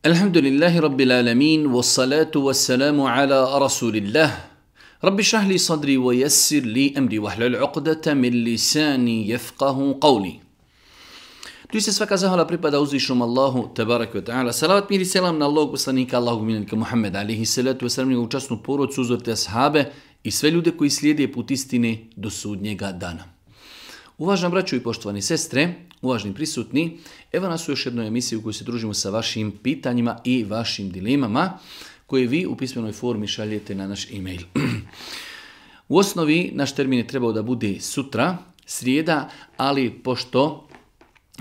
الحمد لله رب العالمين والصلاة والسلام على رسول الله رب اشرح لي صدري ويسر لي أمري واحلل عقدة من لساني يفقه قولي Tu se svaka zahvala pripada uzvišnom Allahu, tabarak wa ta'ala. Salavat miri selam na Allahog poslanika Allahog miljenika Muhammed, alihi salatu wa salam, učasnu porodcu, uzorte ashabe i sve ljude koji slijede put istine do sudnjega dana. Uvažam braću i poštovani sestre, Uvažni prisutni, evo nas u još jednoj emisiji u kojoj se družimo sa vašim pitanjima i vašim dilemama koje vi u pismenoj formi šaljete na naš e-mail. u osnovi naš termin je trebao da bude sutra, srijeda, ali pošto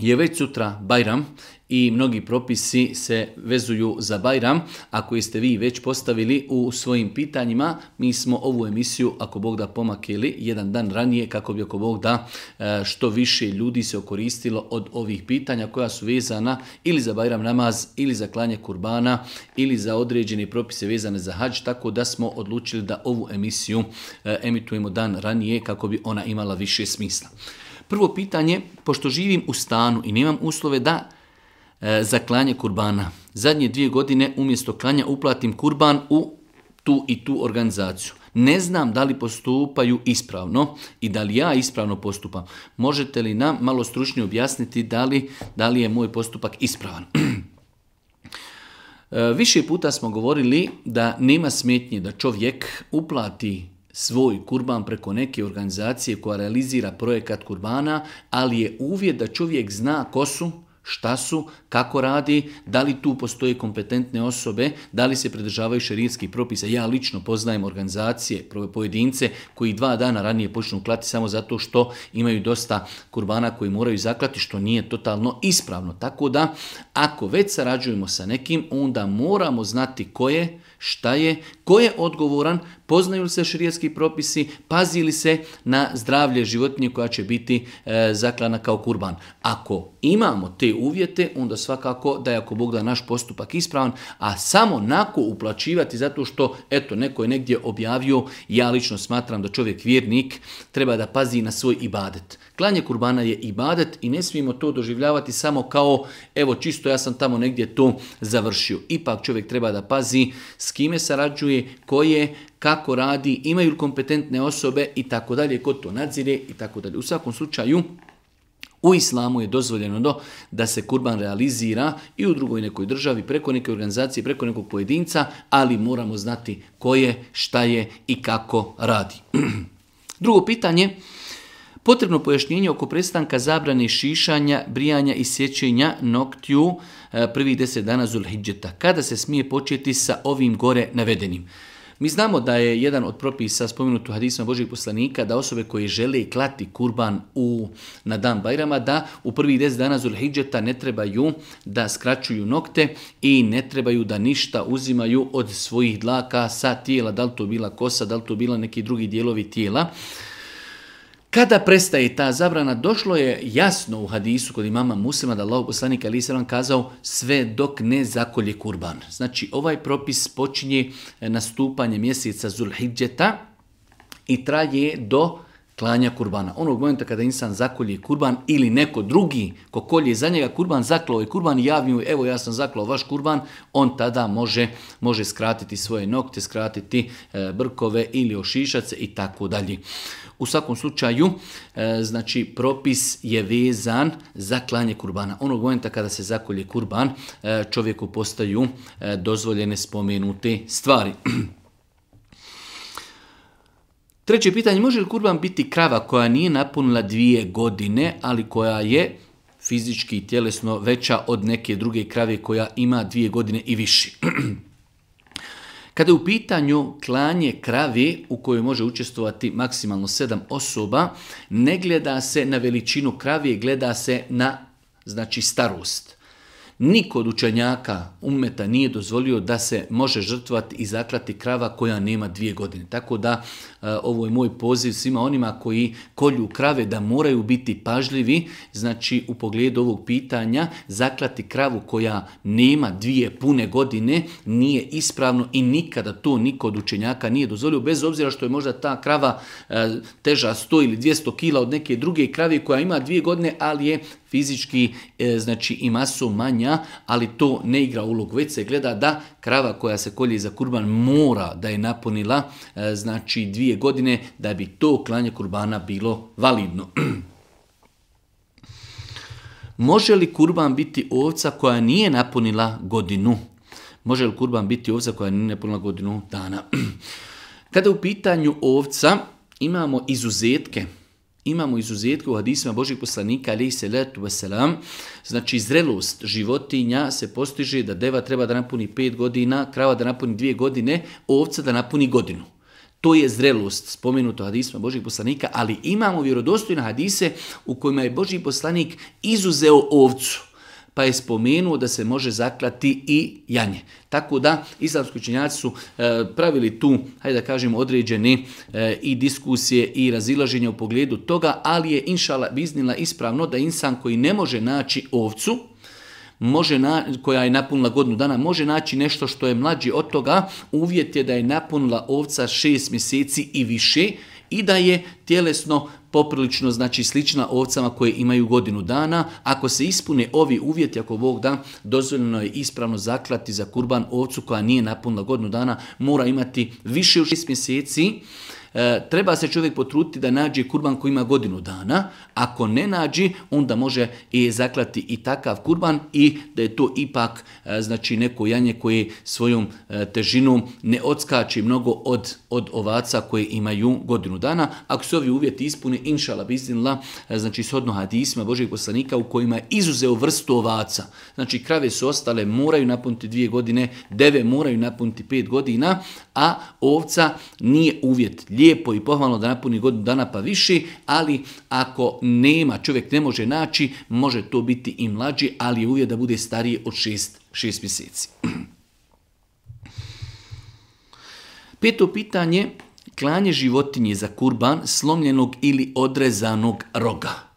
je već sutra Bajram i mnogi propisi se vezuju za Bajram. Ako ste vi već postavili u svojim pitanjima, mi smo ovu emisiju, ako Bog da pomakili, jedan dan ranije kako bi ako Bog da e, što više ljudi se okoristilo od ovih pitanja koja su vezana ili za Bajram namaz, ili za klanje kurbana, ili za određene propise vezane za hađ, tako da smo odlučili da ovu emisiju e, emitujemo dan ranije kako bi ona imala više smisla. Prvo pitanje, pošto živim u stanu i nemam uslove da E, za klanje kurbana. Zadnje dvije godine umjesto klanja uplatim kurban u tu i tu organizaciju. Ne znam da li postupaju ispravno i da li ja ispravno postupam. Možete li nam malo stručnije objasniti da li, da li je moj postupak ispravan? E, više puta smo govorili da nema smetnje da čovjek uplati svoj kurban preko neke organizacije koja realizira projekat kurbana, ali je uvjet da čovjek zna ko su šta su, kako radi, da li tu postoje kompetentne osobe, da li se pridržavaju šerijski propisa. Ja lično poznajem organizacije, pojedince koji dva dana ranije počnu klati samo zato što imaju dosta kurbana koji moraju zaklati, što nije totalno ispravno. Tako da, ako već sarađujemo sa nekim, onda moramo znati ko je, šta je, Ko je odgovoran? Poznaju li se širijetski propisi? Pazi li se na zdravlje životinje koja će biti e, zaklana kao kurban? Ako imamo te uvjete, onda svakako da je ako Bog da naš postupak ispravan, a samo nako uplaćivati zato što, eto, neko je negdje objavio, ja lično smatram da čovjek vjernik treba da pazi na svoj ibadet. Klanje kurbana je ibadet i ne smijemo to doživljavati samo kao, evo čisto ja sam tamo negdje to završio. Ipak čovjek treba da pazi s kime sarađuje, koje, kako radi, imaju li kompetentne osobe i tako dalje, ko to nadzire i tako dalje. U svakom slučaju, u islamu je dozvoljeno do da se kurban realizira i u drugoj nekoj državi, preko neke organizacije, preko nekog pojedinca, ali moramo znati ko je, šta je i kako radi. Drugo pitanje, potrebno pojašnjenje oko prestanka zabrane šišanja, brijanja i sjećenja noktiju, E, prvih deset dana Zulhidžeta, kada se smije početi sa ovim gore navedenim. Mi znamo da je jedan od propisa spomenutu hadisma Božih poslanika da osobe koje žele klati kurban u, na dan Bajrama, da u prvih 10 dana Zulhidžeta ne trebaju da skraćuju nokte i ne trebaju da ništa uzimaju od svojih dlaka sa tijela, da li to bila kosa, da li to bila neki drugi dijelovi tijela. Kada prestaje ta zabrana, došlo je jasno u hadisu kod imama muslima da Allah poslanik Ali kazao sve dok ne zakolje kurban. Znači ovaj propis počinje e, nastupanje mjeseca Zulhidžeta i traje do klanja kurbana. Onog momenta kada insan zakolji kurban ili neko drugi ko kolje za njega kurban, zaklao je kurban, javni evo ja sam zaklao vaš kurban, on tada može, može skratiti svoje nokte, skratiti e, brkove ili ošišace i tako dalje. U svakom slučaju, e, znači, propis je vezan za klanje kurbana. Onog momenta kada se zakolje kurban, e, čovjeku postaju dozvoljene spomenute stvari. Treće pitanje, može li kurban biti krava koja nije napunila dvije godine, ali koja je fizički i tjelesno veća od neke druge krave koja ima dvije godine i viši? Kada je u pitanju klanje kravi u kojoj može učestvovati maksimalno sedam osoba, ne gleda se na veličinu krave, gleda se na znači starost. Niko od učenjaka umeta nije dozvolio da se može žrtvati i zaklati krava koja nema dvije godine. Tako da E, ovo je moj poziv svima onima koji kolju krave da moraju biti pažljivi, znači u pogledu ovog pitanja, zaklati kravu koja nema dvije pune godine nije ispravno i nikada to niko od učenjaka nije dozvolio, bez obzira što je možda ta krava e, teža 100 ili 200 kila od neke druge krave koja ima dvije godine, ali je fizički e, znači i maso manja, ali to ne igra ulog, Već se gleda da krava koja se kolje za kurban mora da je napunila znači dvije godine da bi to klanje kurbana bilo validno. Može li kurban biti ovca koja nije napunila godinu? Može li kurban biti ovca koja nije napunila godinu dana? Kada u pitanju ovca imamo izuzetke, imamo izuzetke u hadisima Božih poslanika ali se letu znači zrelost životinja se postiže da deva treba da napuni pet godina, krava da napuni dvije godine, ovca da napuni godinu. To je zrelost spomenuto hadisma Božih poslanika, ali imamo vjerodostojne hadise u kojima je Božji poslanik izuzeo ovcu pa je spomenuo da se može zaklati i janje. Tako da islamski učenjaci su e, pravili tu, hajde da kažemo, određene e, i diskusije i razilaženje u pogledu toga, ali je inšala biznila ispravno da insan koji ne može naći ovcu, može na, koja je napunila godinu dana, može naći nešto što je mlađi od toga, uvjet je da je napunila ovca šest mjeseci i više i da je tjelesno poprilično znači slična ovcama koje imaju godinu dana. Ako se ispune ovi uvjeti, ako Bog da, dozvoljeno je ispravno zaklati za kurban ovcu koja nije napunila godinu dana, mora imati više od šest mjeseci, E, treba se čovjek potruditi da nađe kurban koji ima godinu dana. Ako ne nađe onda može i zaklati i takav kurban i da je to ipak e, znači neko janje koje svojom e, težinom ne odskači mnogo od, od ovaca koje imaju godinu dana. Ako se ovi uvjeti ispune, inšala biznila, znači shodno hadisma Božeg poslanika u kojima je izuzeo vrstu ovaca. Znači krave su ostale, moraju napuniti dvije godine, deve moraju napuniti pet godina, a ovca nije uvjet lijepo i pohvalno da napuni godinu dana pa više, ali ako nema, čovjek ne može naći, može to biti i mlađi, ali uvijek da bude stariji od 6 šest mjeseci. Peto pitanje, klanje životinje za kurban slomljenog ili odrezanog roga.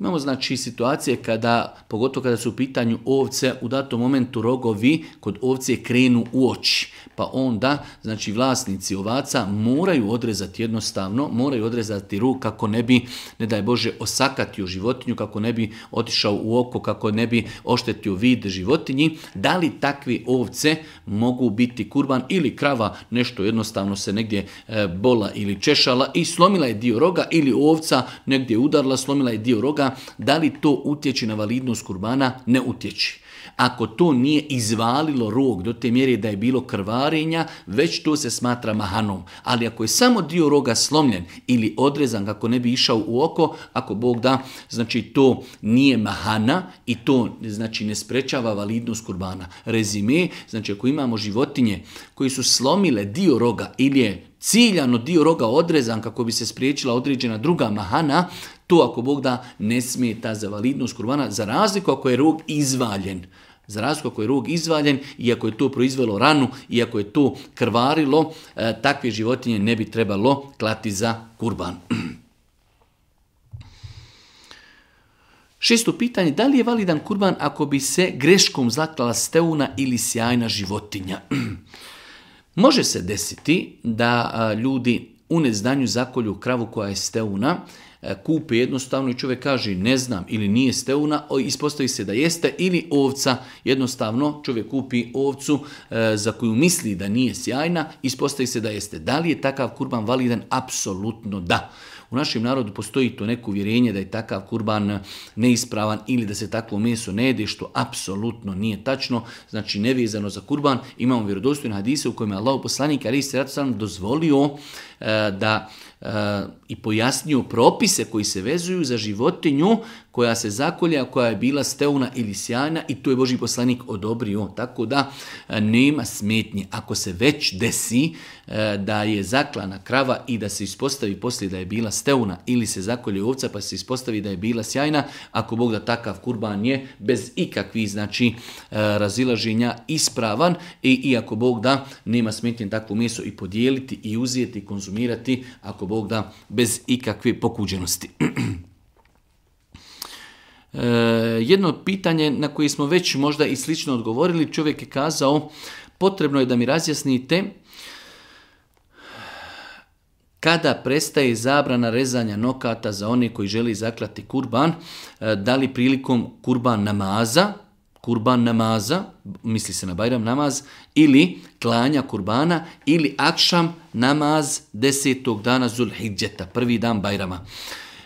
Imamo znači situacije kada, pogotovo kada su u pitanju ovce, u datom momentu rogovi kod ovce krenu u oči. Pa onda, znači vlasnici ovaca moraju odrezati jednostavno, moraju odrezati ruk kako ne bi, ne daj Bože, osakatio životinju, kako ne bi otišao u oko, kako ne bi oštetio vid životinji. Da li takvi ovce mogu biti kurban ili krava nešto jednostavno se negdje e, bola ili češala i slomila je dio roga ili ovca negdje udarla, slomila je dio roga, da li to utječe na validnost kurbana, ne utječe. Ako to nije izvalilo rog do te mjere da je bilo krvarenja, već to se smatra mahanom. Ali ako je samo dio roga slomljen ili odrezan kako ne bi išao u oko, ako Bog da, znači to nije mahana i to znači ne sprečava validnost kurbana. Rezime, znači ako imamo životinje koji su slomile dio roga ili je ciljano dio roga odrezan kako bi se spriječila određena druga mahana, to ako Bog da ne smije za validnost kurbana, za razliku ako je rog izvaljen. Za razliku ako je rog izvaljen, iako je to proizvelo ranu, iako je to krvarilo, e, takve životinje ne bi trebalo klati za kurban. Šesto pitanje, da li je validan kurban ako bi se greškom zaklala steuna ili sjajna životinja? Može se desiti da ljudi u nezdanju zakolju kravu koja je steuna, E, kupe jednostavno i čovjek kaže ne znam ili nije steuna, ispostavi se da jeste ili ovca, jednostavno čovjek kupi ovcu e, za koju misli da nije sjajna, ispostavi se da jeste. Da li je takav kurban validan? Apsolutno da. U našem narodu postoji to neko uvjerenje da je takav kurban neispravan ili da se takvo meso ne jede, što apsolutno nije tačno. Znači, nevezano za kurban imamo vjerodostojne hadise u kojima je Allah poslanik ali se dozvolio e, da i pojasnio propise koji se vezuju za životinju koja se zakolja, koja je bila steuna ili sjajna i to je Boži poslanik odobrio. Tako da e, nema smetnje. Ako se već desi e, da je zaklana krava i da se ispostavi poslije da je bila steuna ili se zakolje ovca pa se ispostavi da je bila sjajna, ako Bog da takav kurban je bez ikakvih znači e, razilaženja ispravan i ako Bog da nema smetnje takvo meso i podijeliti i uzijeti i konzumirati ako Bog da, bez ikakve pokuđenosti. E, jedno pitanje na koje smo već možda i slično odgovorili, čovjek je kazao, potrebno je da mi razjasnite kada prestaje zabrana rezanja nokata za one koji želi zaklati kurban, e, da li prilikom kurban namaza, kurban namaza, misli se na Bajram namaz, ili klanja kurbana, ili akšam namaz desetog dana Zulhidjeta, prvi dan Bajrama.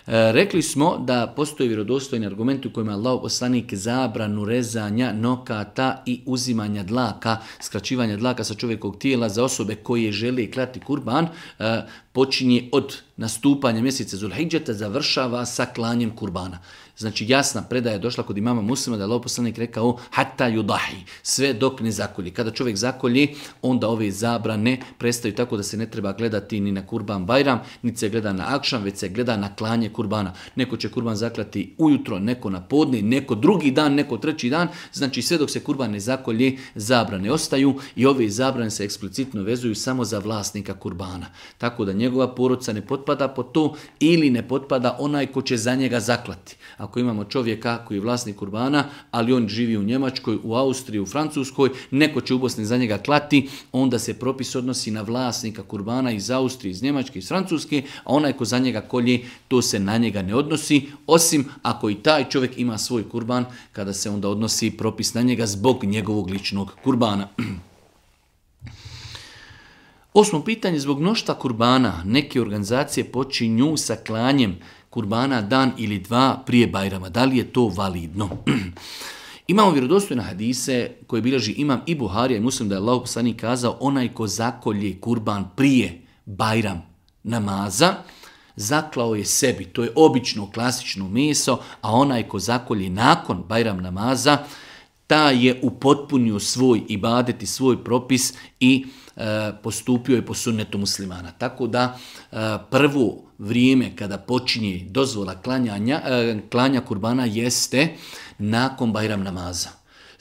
E, rekli smo da postoje vjerodostojni argumenti u kojima Allah poslanik zabranu rezanja nokata i uzimanja dlaka, skraćivanja dlaka sa čovjekog tijela za osobe koje žele klati kurban, e, počinje od nastupanja mjeseca Zulhidjeta, završava sa klanjem kurbana. Znači jasna predaja je došla kod imama muslima da je loposlanik rekao hata judahi, sve dok ne zakolji. Kada čovjek zakolji, onda ove zabrane prestaju tako da se ne treba gledati ni na kurban bajram, ni se gleda na akšan, već se gleda na klanje kurbana. Neko će kurban zaklati ujutro, neko na podni, neko drugi dan, neko treći dan. Znači sve dok se kurban ne zakolji, zabrane ostaju i ove zabrane se eksplicitno vezuju samo za vlasnika kurbana. Tako da njegova poroca ne potpada po to ili ne potpada onaj ko će za njega zaklati ako imamo čovjeka koji je vlasnik kurbana, ali on živi u Njemačkoj, u Austriji, u Francuskoj, neko će u Bosni za njega klati, onda se propis odnosi na vlasnika kurbana iz Austrije, iz Njemačke, iz Francuske, a onaj ko za njega kolje, to se na njega ne odnosi, osim ako i taj čovjek ima svoj kurban, kada se onda odnosi propis na njega zbog njegovog ličnog kurbana. Osmo pitanje, zbog nošta kurbana neke organizacije počinju sa klanjem kurbana dan ili dva prije Bajrama. Da li je to validno? Imamo vjerodostojne hadise koje bilježi imam i Buharija i muslim da je Allah poslani kazao onaj ko zakolje kurban prije Bajram namaza, zaklao je sebi. To je obično klasično meso, a onaj ko zakolje nakon Bajram namaza, ta je upotpunio svoj ibadet i svoj propis i E, postupio je po sunnetu muslimana. Tako da e, prvo vrijeme kada počinje dozvola klanjanja, e, klanja kurbana jeste nakon Bajram namaza.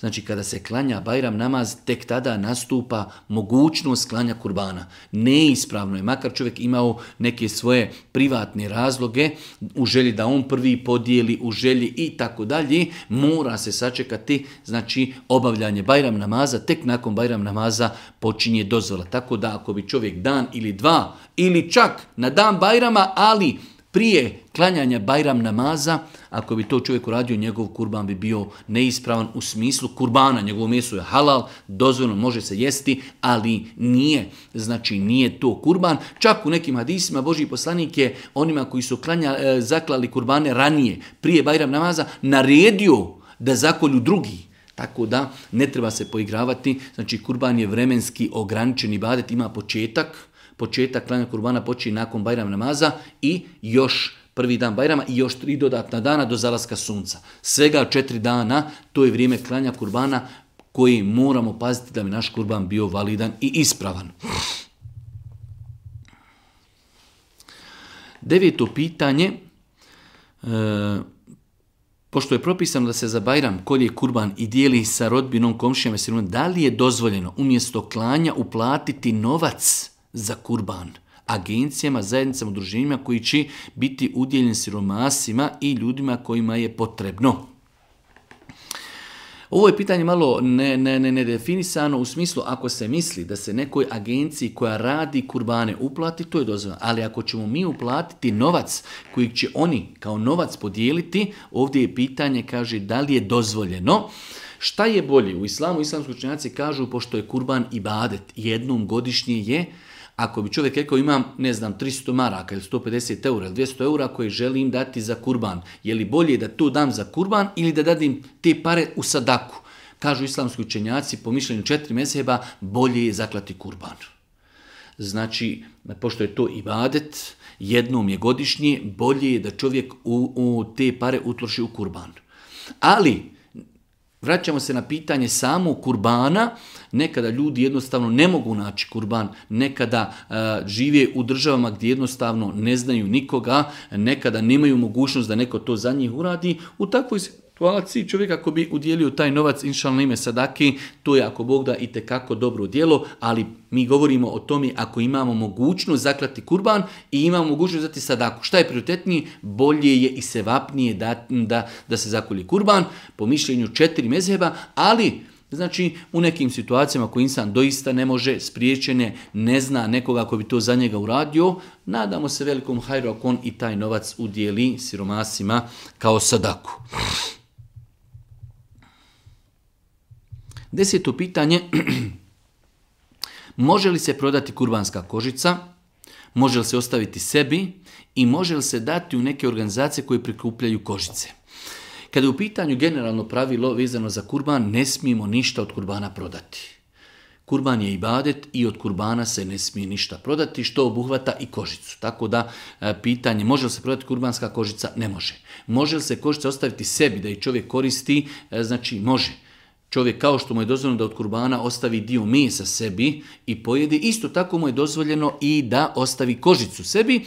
Znači kada se klanja Bajram namaz, tek tada nastupa mogućnost klanja kurbana. Neispravno je, makar čovjek imao neke svoje privatne razloge, u želji da on prvi podijeli, u želji i tako dalje, mora se sačekati, znači obavljanje Bajram namaza, tek nakon Bajram namaza počinje dozvola. Tako da ako bi čovjek dan ili dva, ili čak na dan Bajrama, ali prije klanjanja Bajram namaza, ako bi to čovjek uradio, njegov kurban bi bio neispravan u smislu kurbana. Njegovo meso je halal, dozvoljno može se jesti, ali nije, znači nije to kurban. Čak u nekim hadisima Boži poslanik je onima koji su klanja, e, zaklali kurbane ranije, prije Bajram namaza, naredio da zakolju drugi. Tako da ne treba se poigravati, znači kurban je vremenski ograničeni badet, ima početak, početak klanja kurbana počinje nakon Bajram namaza i još prvi dan Bajrama i još tri dodatna dana do zalaska sunca. Svega četiri dana, to je vrijeme klanja kurbana koji moramo paziti da bi naš kurban bio validan i ispravan. Deveto pitanje, e, pošto je propisano da se za Bajram kolje kurban i dijeli sa rodbinom komšijama, da li je dozvoljeno umjesto klanja uplatiti novac za kurban? agencijama, zajednicama, udruženjima koji će biti udjeljen siromasima i ljudima kojima je potrebno. Ovo je pitanje malo ne, ne, ne, u smislu ako se misli da se nekoj agenciji koja radi kurbane uplati, to je dozvoljeno. Ali ako ćemo mi uplatiti novac koji će oni kao novac podijeliti, ovdje je pitanje, kaže, da li je dozvoljeno. Šta je bolje? U islamu islamski činjaci kažu, pošto je kurban ibadet, jednom godišnje je, ako bi čovjek rekao imam, ne znam, 300 maraka ili 150 eura ili 200 eura koje želim dati za kurban, je li bolje da to dam za kurban ili da dadim te pare u sadaku? Kažu islamski učenjaci, po mišljenju četiri meseba, bolje je zaklati kurban. Znači, pošto je to ibadet, jednom je godišnje, bolje je da čovjek u, u te pare utroši u kurban. Ali, Vraćamo se na pitanje samo kurbana. Nekada ljudi jednostavno ne mogu naći kurban, nekada e, žive u državama gdje jednostavno ne znaju nikoga, nekada nemaju mogućnost da neko to za njih uradi. U takvoj alaci čovjek ako bi udjelio taj novac inšalno ime sadaki, to je ako Bog da i tekako dobro djelo, ali mi govorimo o tome ako imamo mogućnost zaklati kurban i imamo mogućnost dati sadaku. Šta je prioritetnije, Bolje je i sevapnije da, da, da se zakoli kurban, po mišljenju četiri mezheba, ali Znači, u nekim situacijama koji insan doista ne može, spriječene, ne zna nekoga ko bi to za njega uradio, nadamo se velikom hajru ako on i taj novac udjeli siromasima kao sadaku. Deseto pitanje, može li se prodati kurbanska kožica, može li se ostaviti sebi i može li se dati u neke organizacije koje prikupljaju kožice. Kada je u pitanju generalno pravilo vezano za kurban, ne smijemo ništa od kurbana prodati. Kurban je ibadet i od kurbana se ne smije ništa prodati, što obuhvata i kožicu. Tako da e, pitanje može li se prodati kurbanska kožica? Ne može. Može li se kožica ostaviti sebi da i čovjek koristi? E, znači može. Čovjek kao što mu je dozvoljeno da od kurbana ostavi dio mesa sebi i pojedi, isto tako mu je dozvoljeno i da ostavi kožicu sebi,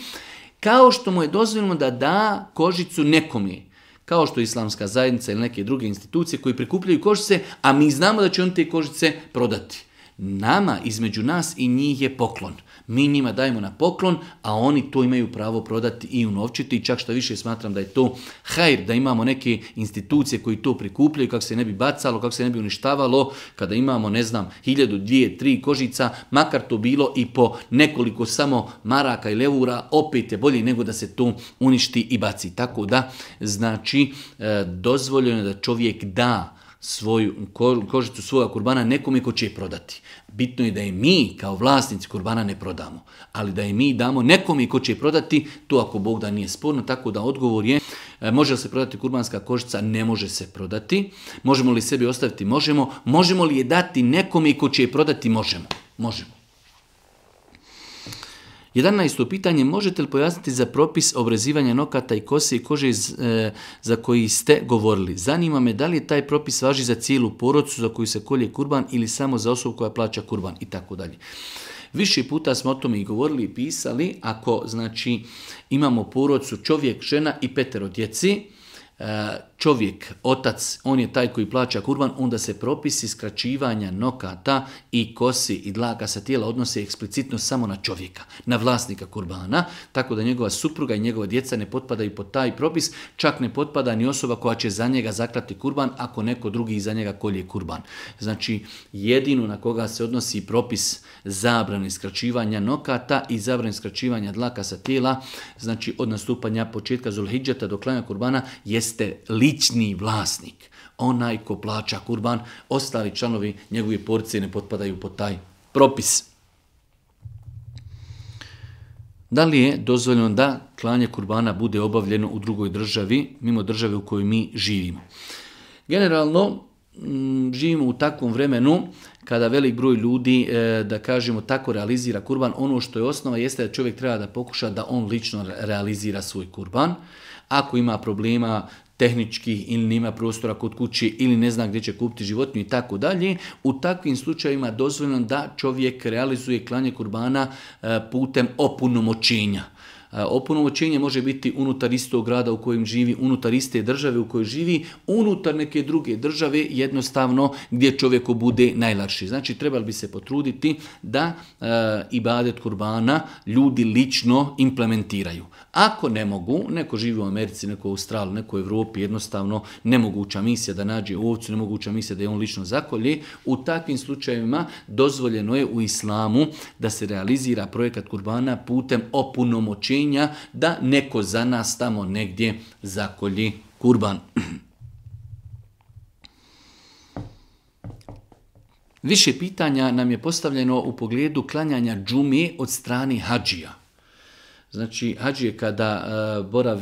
kao što mu je dozvoljeno da da kožicu nekome kao što je islamska zajednica ili neke druge institucije koji prikupljaju kožice, a mi znamo da će on te kožice prodati. Nama, između nas i njih je poklon. Mi njima dajemo na poklon, a oni to imaju pravo prodati i unovčiti. Čak što više smatram da je to hajr, da imamo neke institucije koji to prikupljaju, kako se ne bi bacalo, kako se ne bi uništavalo, kada imamo, ne znam, hiljadu, dvije, tri kožica, makar to bilo i po nekoliko samo maraka i levura, opet je bolje nego da se to uništi i baci. Tako da, znači, e, dozvoljeno je da čovjek da svoju kožicu svoga kurbana nekome ko će je prodati. Bitno je da je mi kao vlasnici kurbana ne prodamo, ali da je mi damo nekome ko će je prodati, to ako Bog da nije sporno, tako da odgovor je e, može li se prodati kurbanska kožica? Ne može se prodati. Možemo li sebi ostaviti? Možemo. Možemo li je dati nekome ko će je prodati? Možemo. Možemo isto pitanje, možete li pojasniti za propis obrezivanja nokata i kose i kože e, za koji ste govorili? Zanima me da li je taj propis važi za cijelu porodcu za koju se kolje kurban ili samo za osobu koja plaća kurban i tako dalje. Više puta smo o tome i govorili i pisali, ako znači imamo porodcu čovjek, žena i petero djeci, e, čovjek, otac, on je taj koji plaća kurban, onda se propisi skraćivanja nokata i kosi i dlaka sa tijela odnose eksplicitno samo na čovjeka, na vlasnika kurbana, tako da njegova supruga i njegova djeca ne potpadaju pod taj propis, čak ne potpada ni osoba koja će za njega zaklati kurban ako neko drugi za njega kolje kurban. Znači, jedinu na koga se odnosi propis zabrane skraćivanja nokata i zabrane skraćivanja dlaka sa tijela, znači od nastupanja početka Zulhidžeta do klanja kurbana, jeste li lični vlasnik, onaj ko plaća kurban, ostali članovi njegove porcije ne potpadaju pod taj propis. Da li je dozvoljeno da klanje kurbana bude obavljeno u drugoj državi, mimo države u kojoj mi živimo? Generalno, mm, živimo u takvom vremenu kada velik broj ljudi, e, da kažemo, tako realizira kurban. Ono što je osnova jeste da čovjek treba da pokuša da on lično realizira svoj kurban. Ako ima problema tehnički ili nema prostora kod kući ili ne zna gdje će kupiti životinju i tako dalje, u takvim slučajevima dozvoljeno da čovjek realizuje klanje kurbana e, putem opunomoćenja. E, opunomoćenje može biti unutar istog grada u kojem živi, unutar iste države u kojoj živi, unutar neke druge države, jednostavno gdje čovjeku bude najlarši. Znači, trebali bi se potruditi da e, ibadet kurbana ljudi lično implementiraju. Ako ne mogu, neko živi u Americi, neko u Australiji, neko u Europi, jednostavno nemoguća misija da nađe ovcu, nemoguća misija da je on lično zakolje, u takvim slučajevima dozvoljeno je u islamu da se realizira projekat kurbana putem opunomoćenja da neko za nas tamo negdje zakolji kurban. Više pitanja nam je postavljeno u pogledu klanjanja džume od strani hađija. Znači, hađije kada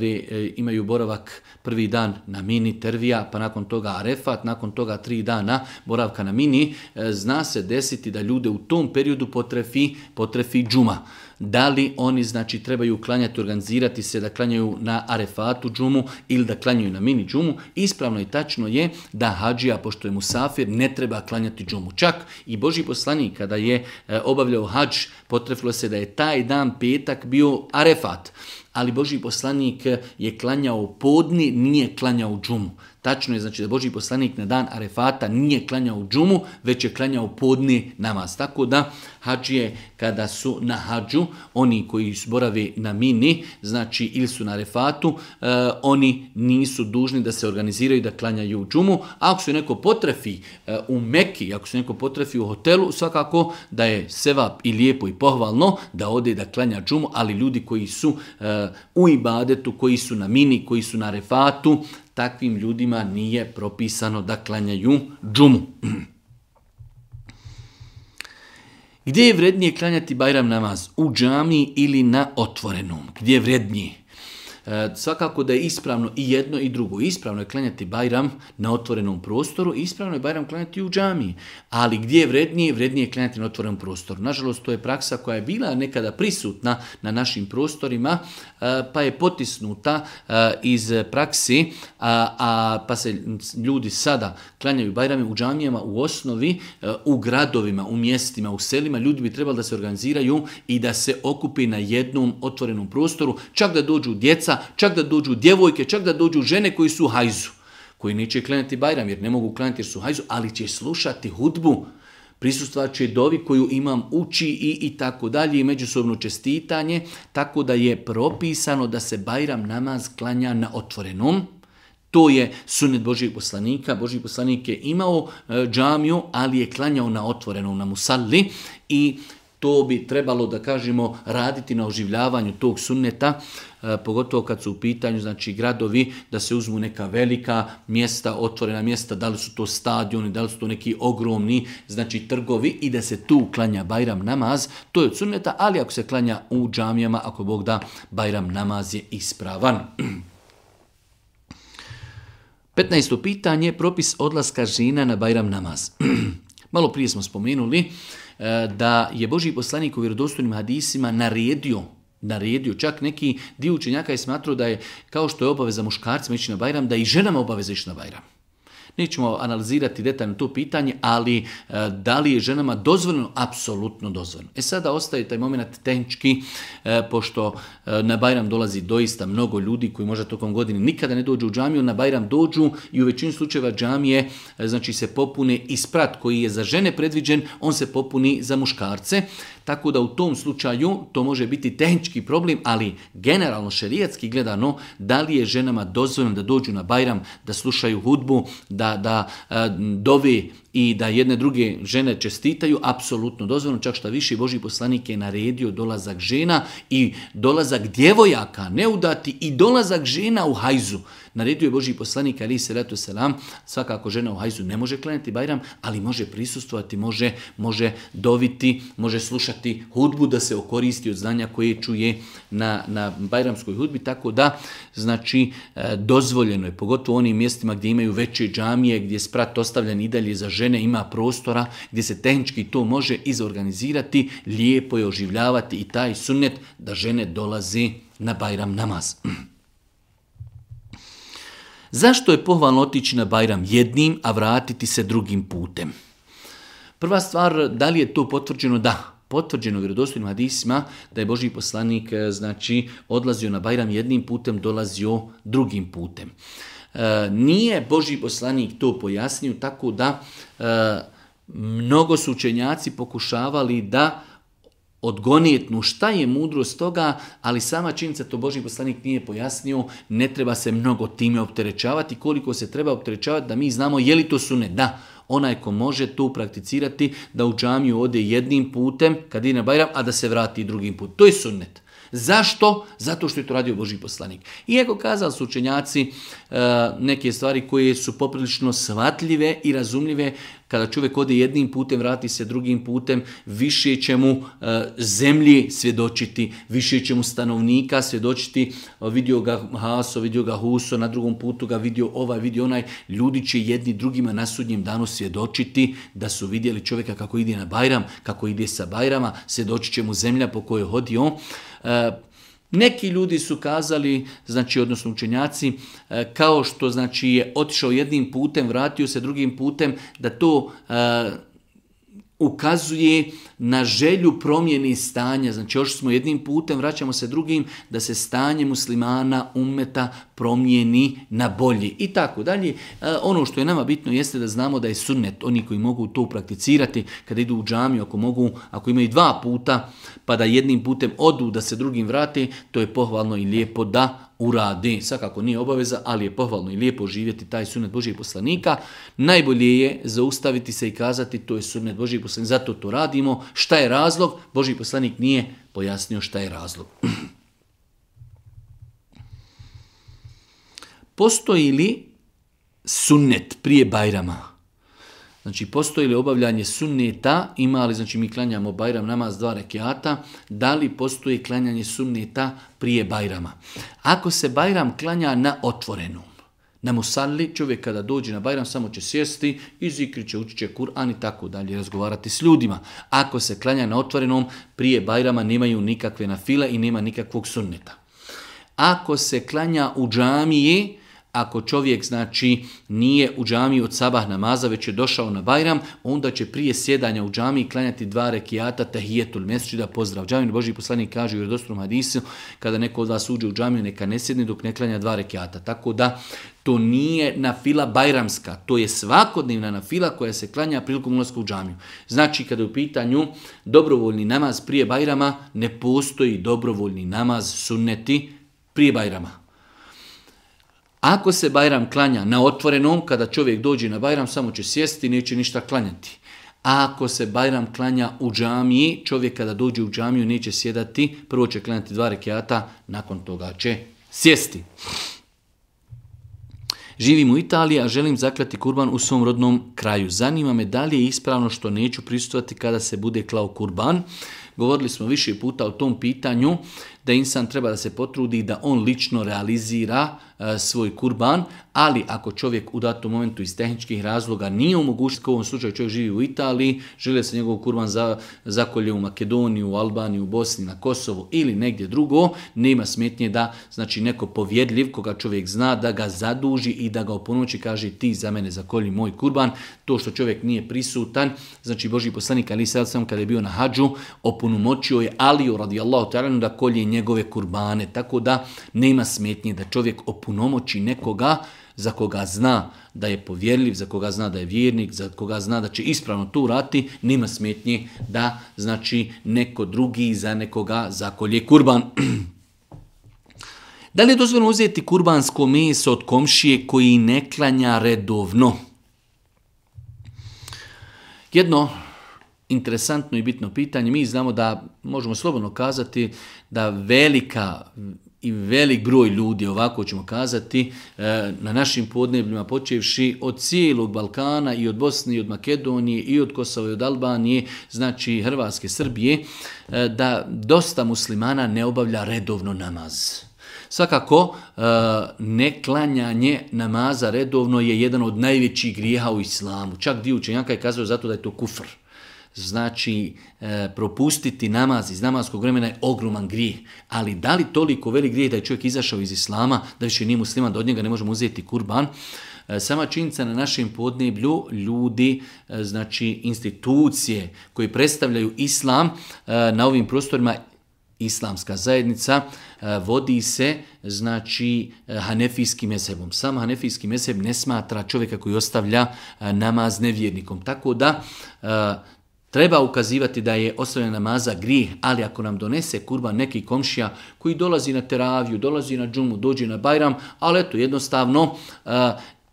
e, e, imaju boravak prvi dan na mini tervija, pa nakon toga arefat, nakon toga tri dana boravka na mini, e, zna se desiti da ljude u tom periodu potrefi, potrefi džuma da li oni znači trebaju klanjati, organizirati se da klanjaju na arefatu džumu ili da klanjaju na mini džumu, ispravno i tačno je da hađija, pošto je musafir, ne treba klanjati džumu. Čak i Boži poslanik kada je e, obavljao hađ, potreflo se da je taj dan petak bio arefat ali Boži poslanik je klanjao podni, nije klanjao džumu. Tačno je znači da Boži poslanik na dan Arefata nije klanjao džumu, već je klanjao podni namaz. Tako da hađije kada su na hađu, oni koji borave na mini, znači ili su na refatu, e, oni nisu dužni da se organiziraju da klanjaju džumu. ako su neko potrefi e, u Meki, ako su neko potrefi u hotelu, svakako da je sevap i lijepo i pohvalno da ode da klanja džumu, ali ljudi koji su e, u ibadetu, koji su na mini, koji su na refatu, takvim ljudima nije propisano da klanjaju džumu. Gdje je vrednije klanjati Bajram namaz? U džami ili na otvorenom? Gdje je vrednije? E, svakako da je ispravno i jedno i drugo. Ispravno je klanjati bajram na otvorenom prostoru, ispravno je bajram klanjati u džamiji. Ali gdje je vrednije? Vrednije je klanjati na otvorenom prostoru. Nažalost, to je praksa koja je bila nekada prisutna na našim prostorima, e, pa je potisnuta e, iz praksi, a, pa se ljudi sada klanjaju bajrami u džamijama u osnovi, u gradovima, u mjestima, u selima. Ljudi bi trebali da se organiziraju i da se okupi na jednom otvorenom prostoru, čak da dođu djeca, čak da dođu djevojke, čak da dođu žene koji su hajzu, koji neće klanjati Bajram jer ne mogu klanjati jer su hajzu, ali će slušati hudbu, prisustva će dovi koju imam uči i, i tako dalje i međusobno čestitanje, tako da je propisano da se Bajram namaz klanja na otvorenom, to je sunet Božijeg poslanika. Božjih poslanik je imao e, džamiju, ali je klanjao na otvorenom, na musalli i to bi trebalo da kažemo raditi na oživljavanju tog sunneta, e, pogotovo kad su u pitanju znači gradovi da se uzmu neka velika mjesta, otvorena mjesta, da li su to stadioni, da li su to neki ogromni znači trgovi i da se tu klanja Bajram namaz, to je od sunneta, ali ako se klanja u džamijama, ako Bog da, Bajram namaz je ispravan. 15. pitanje, propis odlaska žina na Bajram namaz. Malo prije smo spomenuli, E, da je Boži poslanik u vjerodostojnim hadisima naredio naredio. Čak neki dio učenjaka je smatrao da je, kao što je obaveza muškarcima ići na Bajram, da i ženama obaveza ići na Bajram. Nećemo analizirati detaljno to pitanje, ali e, da li je ženama dozvoljeno? Apsolutno dozvoljeno. E sada ostaje taj moment tehnički, e, pošto e, na Bajram dolazi doista mnogo ljudi koji možda tokom godine nikada ne dođu u džamiju, na Bajram dođu i u većini slučajeva džamije znači se popune i sprat koji je za žene predviđen, on se popuni za muškarce, tako da u tom slučaju to može biti tehnički problem, ali generalno šerijatski gledano, da li je ženama dozvoljeno da dođu na Bajram, da slušaju hudbu, da da, da e, dovi i da jedne druge žene čestitaju, apsolutno dozvoljeno, čak šta više, Boži poslanik je naredio dolazak žena i dolazak djevojaka, neudati i dolazak žena u hajzu. Naredio je Boži poslanik, ali se ratu selam, svakako žena u hajzu ne može klanjati bajram, ali može prisustovati, može, može doviti, može slušati hudbu da se okoristi od znanja koje čuje na, na bajramskoj hudbi, tako da, znači, e, dozvoljeno je, pogotovo u onim mjestima gdje imaju veće džamije, gdje je sprat ostavljen i dalje za žene, žene ima prostora gdje se tehnički to može izorganizirati, lijepo je oživljavati i taj sunnet da žene dolazi na Bajram namaz. Zašto je pohvalno otići na Bajram jednim, a vratiti se drugim putem? Prva stvar, da li je to potvrđeno? Da, potvrđeno je vjerodostojnim hadisima da je Boži poslanik e, znači odlazio na Bajram jednim putem, dolazio drugim putem. E, nije Boži poslanik to pojasnio, tako da e, mnogo su učenjaci pokušavali da odgonijetnu šta je mudrost toga, ali sama činjenica to Boži poslanik nije pojasnio, ne treba se mnogo time opterećavati, koliko se treba opterećavati da mi znamo je li to su ne. Da, onaj ko može to prakticirati da u džamiju ode jednim putem kad ide na Bajram, a da se vrati drugim putem. To je sunnet. Zašto? Zato što je to radio Boži poslanik. Iako kazali su učenjaci eh, neke stvari koje su poprilično svatljive i razumljive, kada čovjek ode jednim putem, vrati se drugim putem, više će mu e, zemlji svjedočiti, više će mu stanovnika svjedočiti. Vidio ga Haso, vidio ga Huso, na drugom putu ga vidio ovaj, vidio onaj. Ljudi će jedni drugima na sudnjem danu svjedočiti da su vidjeli čovjeka kako ide na Bajram, kako ide sa Bajrama, svjedočit će mu zemlja po kojoj hodi on. E, neki ljudi su kazali, znači odnosno učenjaci, e, kao što znači je otišao jednim putem, vratio se drugim putem, da to e, ukazuje na želju promjeni stanja. Znači još smo jednim putem, vraćamo se drugim, da se stanje muslimana, umeta promijeni na bolji i tako dalje. E, ono što je nama bitno jeste da znamo da je sunnet, oni koji mogu to prakticirati kada idu u džamiju, ako mogu, ako imaju dva puta, pa da jednim putem odu, da se drugim vrati, to je pohvalno i lijepo da uradi. Svakako nije obaveza, ali je pohvalno i lijepo živjeti taj sunnet Božijeg poslanika. Najbolje je zaustaviti se i kazati to je sunnet Božijeg poslanika, zato to radimo, šta je razlog, Boži poslanik nije pojasnio šta je razlog. Postoji li sunnet prije Bajrama? Znači, postoji li obavljanje sunneta, ima li, znači mi klanjamo Bajram namaz dva rekiata, da li postoji klanjanje sunneta prije Bajrama? Ako se Bajram klanja na otvorenu, na musalli čovjek kada dođe na Bajram samo će sjesti, i će, učit će Kur'an i tako dalje, razgovarati s ljudima. Ako se klanja na otvorenom, prije Bajrama nemaju nikakve nafile i nema nikakvog sunneta. Ako se klanja u džamiji, ako čovjek znači nije u džamiji od sabah namaza, već je došao na Bajram, onda će prije sjedanja u džamiji klanjati dva rekiata tehijetul da pozdrav džamiju. Boži poslanik kaže u hadisu, kada neko od vas uđe u džamiju, neka ne sjedne dok ne klanja dva rekiata. Tako da to nije nafila bajramska, to je svakodnevna nafila koja se klanja prilikom ulaska u džamiju. Znači kada je u pitanju dobrovoljni namaz prije bajrama, ne postoji dobrovoljni namaz sunneti prije bajrama. Ako se Bajram klanja na otvorenom, kada čovjek dođe na Bajram, samo će sjesti i neće ništa klanjati. Ako se Bajram klanja u džamiji, čovjek kada dođe u džamiju neće sjedati, prvo će klanjati dva rekiata, nakon toga će sjesti. Živim u Italiji, a želim zaklati kurban u svom rodnom kraju. Zanima me da li je ispravno što neću pristupati kada se bude klao kurban. Govorili smo više puta o tom pitanju da insan treba da se potrudi da on lično realizira e, svoj kurban, ali ako čovjek u datom momentu iz tehničkih razloga nije omogućen, kao u ovom slučaju čovjek živi u Italiji, žele se njegov kurban za, zakolje u Makedoniju, u Albaniju, u Bosni, na Kosovo ili negdje drugo, nema smetnje da znači neko povjedljiv koga čovjek zna da ga zaduži i da ga ponoći kaže ti za mene zakolji moj kurban, to što čovjek nije prisutan, znači Boži poslanik ali sad sam kada je bio na hađu, opunumočio je ali radijallahu ta'ala da kolje njegove kurbane, tako da nema smetnje da čovjek opunomoći nekoga za koga zna da je povjerljiv, za koga zna da je vjernik, za koga zna da će ispravno tu rati, nema smetnje da znači neko drugi za nekoga zakolje kurban. Da li je dozvoljeno uzeti kurbansko meso od komšije koji ne klanja redovno? Jedno interesantno i bitno pitanje. Mi znamo da, možemo slobodno kazati, da velika i velik broj ljudi, ovako ćemo kazati, eh, na našim podnebljima počevši od cijelog Balkana i od Bosne i od Makedonije i od Kosova i od Albanije, znači Hrvatske, Srbije, eh, da dosta muslimana ne obavlja redovno namaz. Svakako, eh, neklanjanje namaza redovno je jedan od najvećih grijeha u islamu. Čak dio učenjaka je kazao zato da je to kufr znači e, propustiti namaz iz namazskog vremena je ogroman grijeh. Ali da li toliko velik grijeh da je čovjek izašao iz islama, da više nije musliman, da od njega ne možemo uzeti kurban, e, Sama činjenica na našem podneblju ljudi, e, znači institucije koji predstavljaju islam na ovim prostorima islamska zajednica vodi se znači hanefijskim mesebom. Sam hanefijski meseb ne smatra čovjeka koji ostavlja namaz nevjernikom. Tako da Treba ukazivati da je ostavljena namaza grijeh, ali ako nam donese kurban neki komšija koji dolazi na teraviju, dolazi na džumu, dođe na bajram, ali eto jednostavno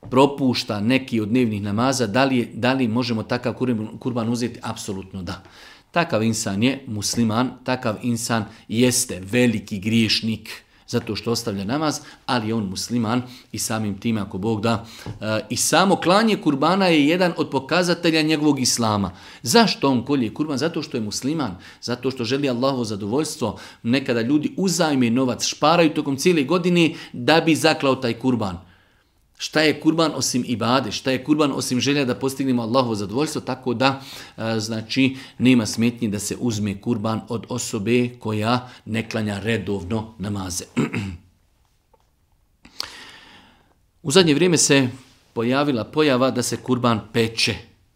propušta neki od dnevnih namaza, da li, da li možemo takav kurban uzeti? Apsolutno da. Takav insan je musliman, takav insan jeste veliki griješnik zato što ostavlja namaz, ali je on musliman i samim tim ako Bog da. Eh, I samo klanje kurbana je jedan od pokazatelja njegovog islama. Zašto on kolje kurban? Zato što je musliman, zato što želi Allahovo zadovoljstvo. Nekada ljudi uzajme novac, šparaju tokom cijele godine da bi zaklao taj kurban. Šta je kurban osim ibade, šta je kurban osim želja da postignemo Allahovo zadovoljstvo, tako da e, znači nema smetnji da se uzme kurban od osobe koja ne klanja redovno namaze. U zadnje vrijeme se pojavila pojava da se kurban peče.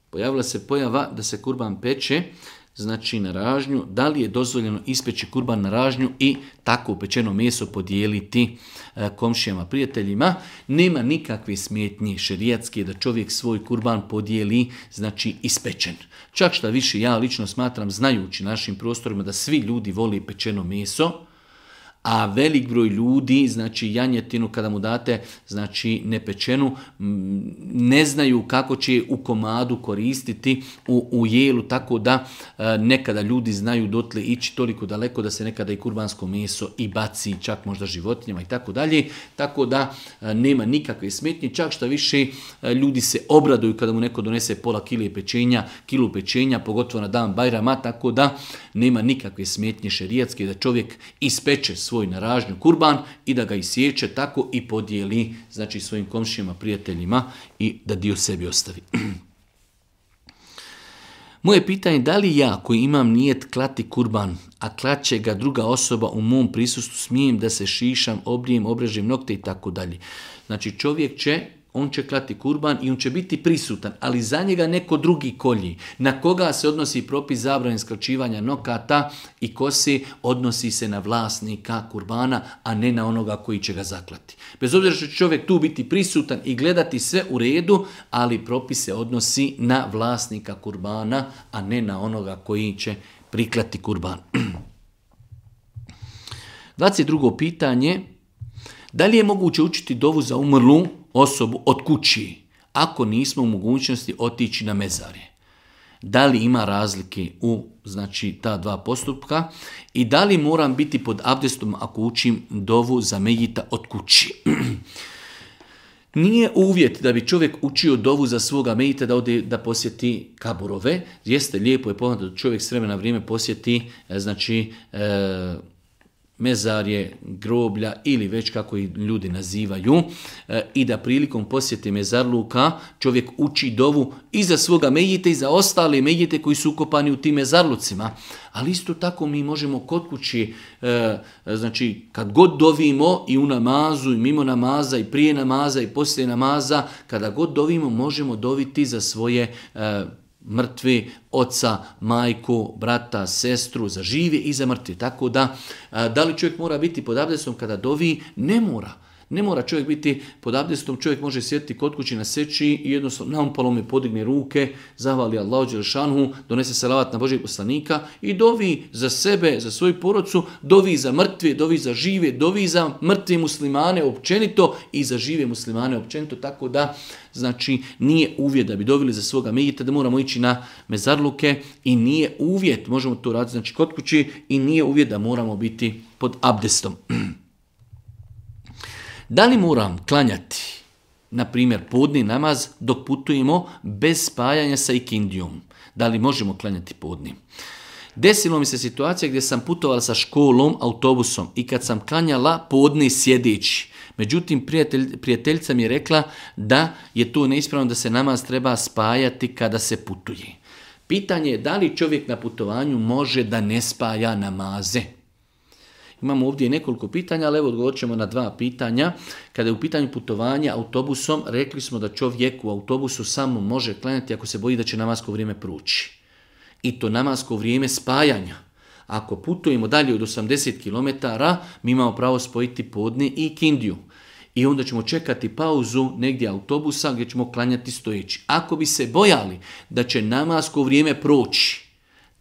Pojavila se pojava da se kurban peče znači na ražnju, da li je dozvoljeno ispeći kurban na ražnju i tako pečeno meso podijeliti e, komšijama, prijateljima. Nema nikakve smjetnje šerijatske da čovjek svoj kurban podijeli, znači ispečen. Čak šta više, ja lično smatram, znajući našim prostorima da svi ljudi voli pečeno meso, a velik broj ljudi, znači janjetinu kada mu date, znači nepečenu, ne znaju kako će u komadu koristiti u, u jelu, tako da e, nekada ljudi znaju dotle ići toliko daleko da se nekada i kurbansko meso i baci čak možda životinjama i tako dalje, tako da e, nema nikakve smetnje, čak što više e, ljudi se obraduju kada mu neko donese pola kile pečenja, kilu pečenja, pogotovo na dan Bajrama, tako da nema nikakve smetnje šerijatske da čovjek ispeče svoj naražnju kurban i da ga isječe tako i podijeli znači svojim komšijama, prijateljima i da dio sebi ostavi. Moje pitanje da li ja koji imam nijet klati kurban, a klaće ga druga osoba u mom prisustu, smijem da se šišam, obrijem, obrežim nokte i tako dalje. Znači čovjek će on će klati kurban i on će biti prisutan, ali za njega neko drugi kolji. Na koga se odnosi propis zabrane skraćivanja nokata i kosi, odnosi se na vlasnika kurbana, a ne na onoga koji će ga zaklati. Bez obzira što će čovjek tu biti prisutan i gledati sve u redu, ali propis se odnosi na vlasnika kurbana, a ne na onoga koji će priklati kurban. 22. pitanje da li je moguće učiti dovu za umrlu osobu od kući, ako nismo u mogućnosti otići na mezarje? Da li ima razlike u znači, ta dva postupka i da li moram biti pod abdestom ako učim dovu za mejita od kući? Nije uvjet da bi čovjek učio dovu za svoga mejita da ode da posjeti kaburove. Jeste lijepo je poznato da čovjek s vremena vrijeme posjeti e, znači, e, mezarje, groblja ili već kako ih ljudi nazivaju e, i da prilikom posjete mezarluka čovjek uči dovu i za svoga medjite i za ostale medjite koji su ukopani u tim mezarlucima. Ali isto tako mi možemo kod kući, e, znači kad god dovimo i u namazu i mimo namaza i prije namaza i poslije namaza, kada god dovimo možemo doviti za svoje e, mrtvi oca, majku, brata, sestru, za žive i za mrtve. Tako da, da li čovjek mora biti pod abdestom kada dovi? Ne mora. Ne mora čovjek biti pod abdestom, čovjek može sjetiti kod kući na seči i jednostavno na je podigne ruke, zavali Allahu Đelšanhu, donese salavat na Božeg poslanika i dovi za sebe, za svoju porodcu, dovi za mrtve, dovi za žive, dovi za mrtve muslimane općenito i za žive muslimane općenito, tako da znači nije uvjet da bi dovili za svoga medita, da moramo ići na mezarluke i nije uvjet, možemo to raditi znači kod kući i nije uvjet da moramo biti pod abdestom. Da li moram klanjati, na primjer, podni namaz dok putujemo bez spajanja sa ikindijom? Da li možemo klanjati podni? Desilo mi se situacija gdje sam putovala sa školom autobusom i kad sam klanjala podni sjedići. Međutim, prijatelj, prijateljica mi je rekla da je to neispravno da se namaz treba spajati kada se putuje. Pitanje je da li čovjek na putovanju može da ne spaja namaze. Imamo ovdje nekoliko pitanja, ali evo odgovorit ćemo na dva pitanja. Kada je u pitanju putovanja autobusom, rekli smo da čovjek u autobusu samo može klanjati ako se boji da će namasko vrijeme proći. I to namasko vrijeme spajanja. Ako putujemo dalje od 80 km, mi imamo pravo spojiti podni i kindiju. I onda ćemo čekati pauzu negdje autobusa gdje ćemo klanjati stojeći. Ako bi se bojali da će namasko vrijeme proći,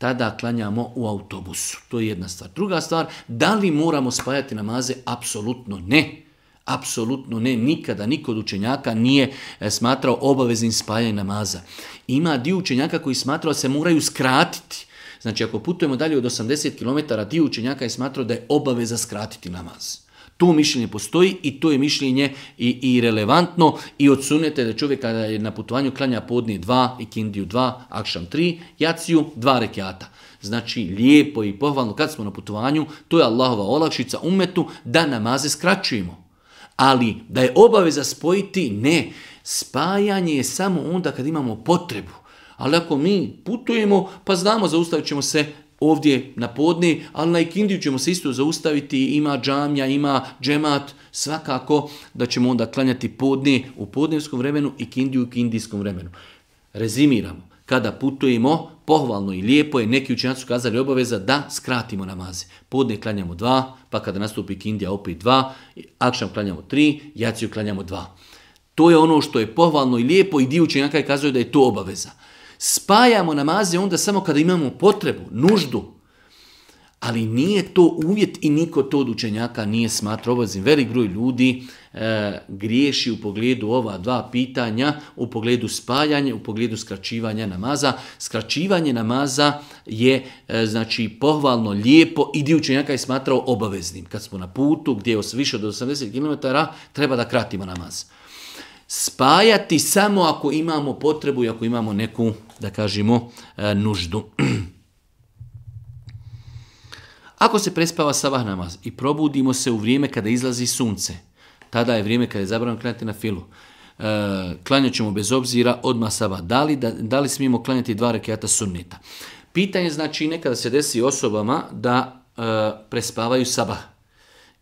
tada klanjamo u autobusu. To je jedna stvar. Druga stvar, da li moramo spajati namaze? Apsolutno ne. Apsolutno ne, nikada niko od učenjaka nije e, smatrao obaveznim spajanje namaza. Ima dio učenjaka koji smatrao da se moraju skratiti. Znači ako putujemo dalje od 80 km, dio učenjaka je smatrao da je obaveza skratiti namaz. To mišljenje postoji i to je mišljenje i, i relevantno i odsunete da čovjek kada je na putovanju klanja podni dva, kindiju dva, akšam tri, jaciju dva rekiata. Znači lijepo i pohvalno kad smo na putovanju, to je Allahova olakšica umetu da namaze skraćujemo. Ali da je obaveza spojiti, ne. Spajanje je samo onda kad imamo potrebu. Ali ako mi putujemo, pa znamo, zaustavit ćemo se ovdje na podne, ali na ikindiju ćemo se isto zaustaviti, ima džamja, ima džemat, svakako da ćemo onda klanjati podne u podnevskom vremenu i kindiju u kindijskom vremenu. Rezimiramo, kada putujemo, pohvalno i lijepo je, neki učinac su kazali obaveza da skratimo namaze. Podne klanjamo dva, pa kada nastupi kindija opet dva, akšam klanjamo tri, jaciju klanjamo dva. To je ono što je pohvalno i lijepo i dio učenjaka je kazao da je to obaveza. Spajamo namaze onda samo kada imamo potrebu, nuždu. Ali nije to uvjet i niko to od učenjaka nije smatrao obaveznim. Velik broj ljudi e, griješi u pogledu ova dva pitanja, u pogledu spajanja, u pogledu skraćivanja namaza. Skraćivanje namaza je e, znači pohvalno, lijepo i dio učenjaka je smatrao obaveznim. Kad smo na putu gdje je više od 80 km treba da kratimo namaz spajati samo ako imamo potrebu i ako imamo neku da kažemo, e, nuždu. Ako se prespava sabah namaz i probudimo se u vrijeme kada izlazi sunce, tada je vrijeme kada je zabrano klanjati na filu. E, klanjat ćemo bez obzira odmah sabah. Da li, da, li smijemo klanjati dva rekiata sunnita? Pitanje znači nekada se desi osobama da e, prespavaju sabah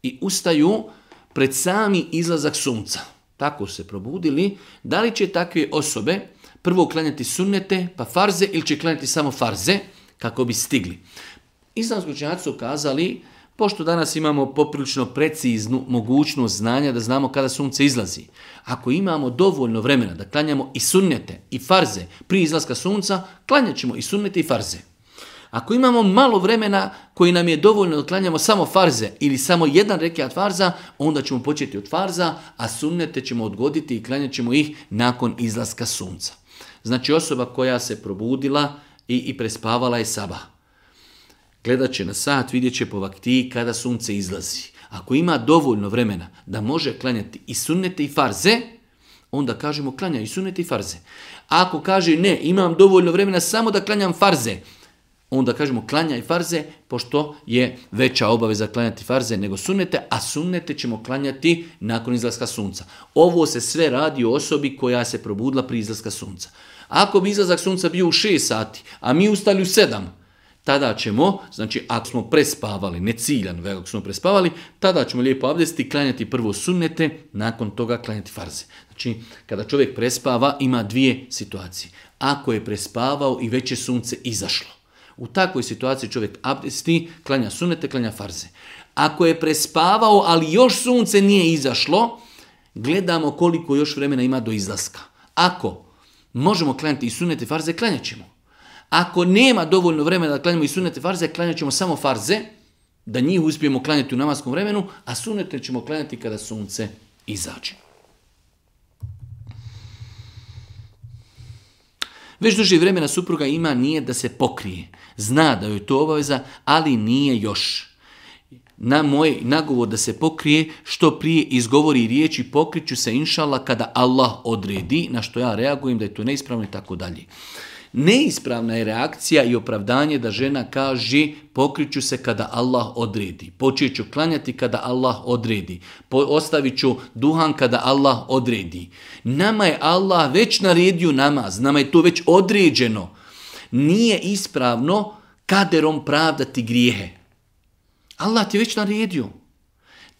i ustaju pred sami izlazak sunca. Tako se probudili. Da li će takve osobe prvo klanjati sunnete, pa farze ili će klanjati samo farze kako bi stigli. Islamski učenjaci su kazali, pošto danas imamo poprilično preciznu mogućnost znanja da znamo kada sunce izlazi. Ako imamo dovoljno vremena da klanjamo i sunnete i farze prije izlaska sunca, klanjat ćemo i sunnete i farze. Ako imamo malo vremena koji nam je dovoljno da klanjamo samo farze ili samo jedan rekiat farza, onda ćemo početi od farza, a sunnete ćemo odgoditi i klanjat ćemo ih nakon izlaska sunca. Znači osoba koja se probudila i, i prespavala je saba. Gledat će na sat, vidjet će po vakti kada sunce izlazi. Ako ima dovoljno vremena da može klanjati i sunnete i farze, onda kažemo klanja i sunnete i farze. Ako kaže ne, imam dovoljno vremena samo da klanjam farze, onda kažemo klanja i farze, pošto je veća obaveza klanjati farze nego sunnete, a sunnete ćemo klanjati nakon izlaska sunca. Ovo se sve radi o osobi koja se probudila pri izlaska sunca. Ako bi izlazak sunca bio u 6 sati, a mi ustali u 7, tada ćemo, znači ako smo prespavali, ne ciljano, ako smo prespavali, tada ćemo lijepo abdesti, klanjati prvo sunnete, nakon toga klanjati farze. Znači, kada čovjek prespava, ima dvije situacije. Ako je prespavao i već je sunce izašlo. U takvoj situaciji čovjek abdesti, klanja sunete, klanja farze. Ako je prespavao, ali još sunce nije izašlo, gledamo koliko još vremena ima do izlaska. Ako možemo klanjati i sunete farze, klanjat ćemo. Ako nema dovoljno vremena da klanjamo i sunete farze, klanjat ćemo samo farze, da njih uspijemo klanjati u namaskom vremenu, a sunete ćemo klanjati kada sunce izađe. Već duže vremena supruga ima nije da se pokrije. Zna da joj to obaveza, ali nije još na moj nagovor da se pokrije, što prije izgovori riječi pokriću se inšala kada Allah odredi, na što ja reagujem da je to neispravno i tako dalje. Neispravna je reakcija i opravdanje da žena kaže pokriću se kada Allah odredi. Počet ću klanjati kada Allah odredi. Ostavit ću duhan kada Allah odredi. Nama je Allah već naredio namaz. Nama je to već određeno. Nije ispravno kaderom pravdati grijehe. Allah ti je već naredio.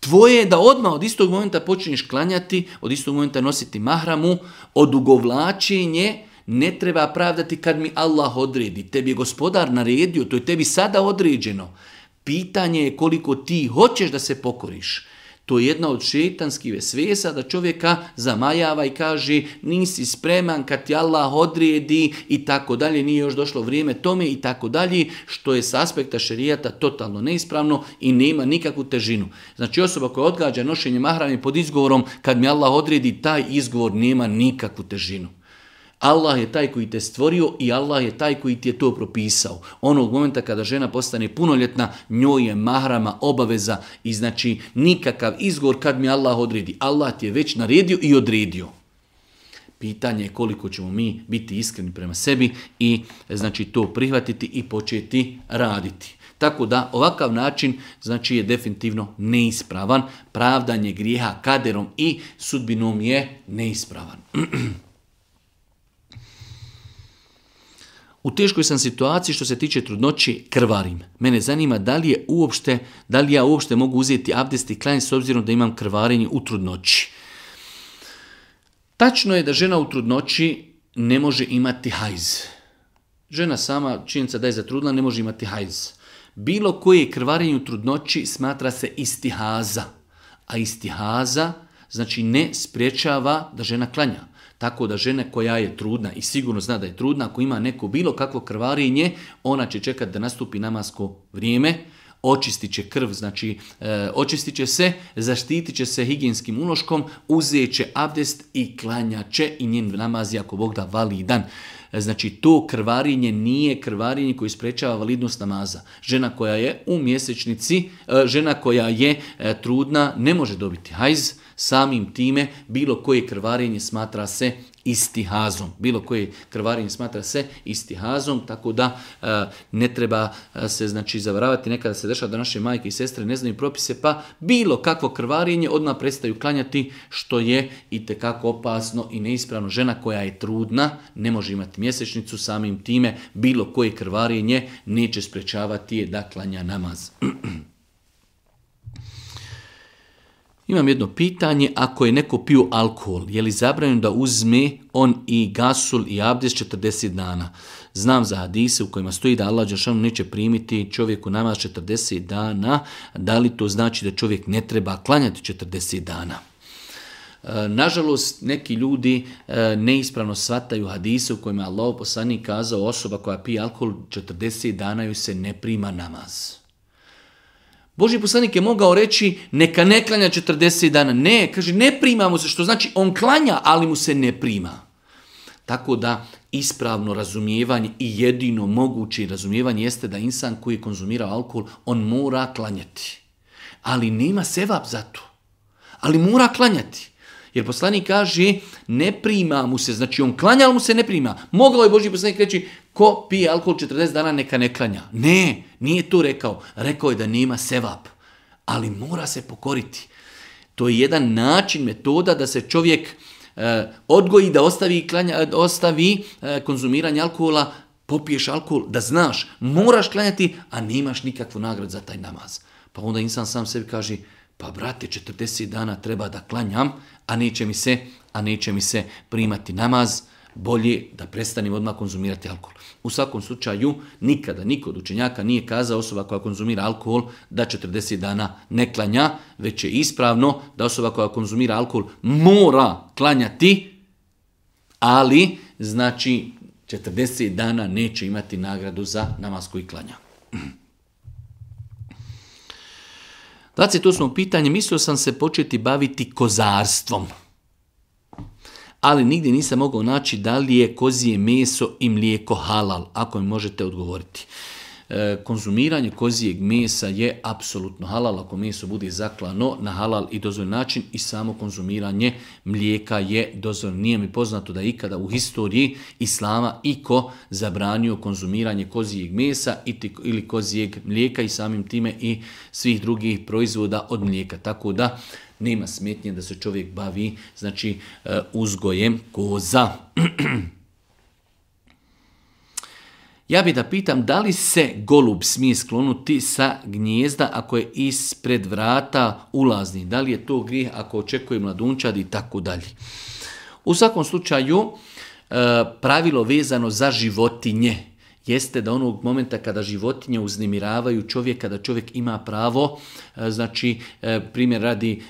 Tvoje je da odmah od istog momenta počinješ klanjati, od istog momenta nositi mahramu, odugovlačenje ne treba pravdati kad mi Allah odredi. Tebi je gospodar naredio, to je tebi sada određeno. Pitanje je koliko ti hoćeš da se pokoriš. To je jedna od šetanskih svesa da čovjeka zamajava i kaže nisi spreman kad ti Allah odredi i tako dalje, nije još došlo vrijeme tome i tako dalje, što je s aspekta šerijata totalno neispravno i nema nikakvu težinu. Znači osoba koja odgađa nošenje mahrame pod izgovorom kad mi Allah odredi, taj izgovor nema nikakvu težinu. Allah je taj koji te stvorio i Allah je taj koji ti je to propisao. Onog momenta kada žena postane punoljetna, njoj je mahrama obaveza i znači nikakav izgovor kad mi Allah odredi. Allah ti je već naredio i odredio. Pitanje je koliko ćemo mi biti iskreni prema sebi i znači to prihvatiti i početi raditi. Tako da ovakav način znači je definitivno neispravan. Pravdanje grijeha kaderom i sudbinom je neispravan. U teškoj sam situaciji što se tiče trudnoće krvarim. Mene zanima da li je uopšte, da li ja uopšte mogu uzeti abdest i klanj s obzirom da imam krvarenje u trudnoći. Tačno je da žena u trudnoći ne može imati hajz. Žena sama, činjenica da je zatrudna, ne može imati hajz. Bilo koje krvarenje u trudnoći smatra se istihaza. A istihaza znači ne spriječava da žena klanja. Tako da žena koja je trudna i sigurno zna da je trudna, ako ima neko bilo kakvo krvarinje, ona će čekati da nastupi namasko vrijeme, očistit će krv, znači e, očistit će se, zaštitit će se higijenskim uloškom, uzet će abdest i klanja će i njen namaz ako Bog da validan. E, znači to krvarinje nije krvarinje koji sprečava validnost namaza. Žena koja je u mjesečnici, e, žena koja je e, trudna ne može dobiti hajz, Samim time bilo koje krvarenje smatra se istihazom. Bilo koje krvarenje smatra se hazom tako da e, ne treba e, se znači zavaravati. Nekada se dešava da naše majke i sestre ne znaju propise, pa bilo kakvo krvarenje odmah prestaju klanjati, što je i tekako opasno i neispravno. Žena koja je trudna ne može imati mjesečnicu, samim time bilo koje krvarenje neće sprečavati je da klanja namaz. Imam jedno pitanje, ako je neko pio alkohol, je li zabranjeno da uzme on i gasul i abdest 40 dana? Znam za hadise u kojima stoji da Allah neće primiti čovjeku namaz 40 dana, da li to znači da čovjek ne treba klanjati 40 dana? E, nažalost, neki ljudi e, neispravno shvataju hadise u kojima je Allah poslani kazao osoba koja pije alkohol 40 dana joj se ne prima namaz. Boži poslanik je mogao reći neka ne klanja 40 dana. Ne, kaže ne prima mu se, što znači on klanja, ali mu se ne prima. Tako da ispravno razumijevanje i jedino moguće razumijevanje jeste da insan koji je konzumirao alkohol, on mora klanjati. Ali nema sevap za to. Ali mora klanjati. Jer poslanik kaže ne prima mu se, znači on klanja, ali mu se ne prima. mogao je Boži poslanik reći ko pije alkohol 40 dana neka ne klanja. Ne, nije to rekao. Rekao je da nema sevap, ali mora se pokoriti. To je jedan način, metoda da se čovjek e, odgoji da ostavi, klanja, ostavi e, konzumiranje alkohola, popiješ alkohol, da znaš, moraš klanjati, a nemaš nikakvu nagradu za taj namaz. Pa onda insan sam sebi kaže, pa brate, 40 dana treba da klanjam, a neće mi se, a neće mi se primati namaz, bolje da prestanem odmah konzumirati alkohol. U svakom slučaju, nikada niko od učenjaka nije kazao osoba koja konzumira alkohol da 40 dana ne klanja, već je ispravno da osoba koja konzumira alkohol mora klanjati, ali znači 40 dana neće imati nagradu za namaz koji klanja. 28. pitanje, mislio sam se početi baviti kozarstvom. Ali nigdje nisam mogao naći da li je kozije meso i mlijeko halal, ako mi možete odgovoriti. E, konzumiranje kozijeg mesa je apsolutno halal, ako meso bude zaklano na halal i dozvoljen način i samo konzumiranje mlijeka je dozvoljeno. Nije mi poznato da ikada u historiji islama iko zabranio konzumiranje kozijeg mesa ili kozijeg mlijeka i samim time i svih drugih proizvoda od mlijeka. Tako da nema smetnje da se čovjek bavi znači e, uzgojem koza. Ja bi da pitam da li se golub smije sklonuti sa gnjezda ako je ispred vrata ulazni. Da li je to grih ako očekuje mladunčad i tako dalje. U svakom slučaju e, pravilo vezano za životinje jeste da onog momenta kada životinje uznemiravaju čovjeka, da čovjek ima pravo, e, znači e, primjer radi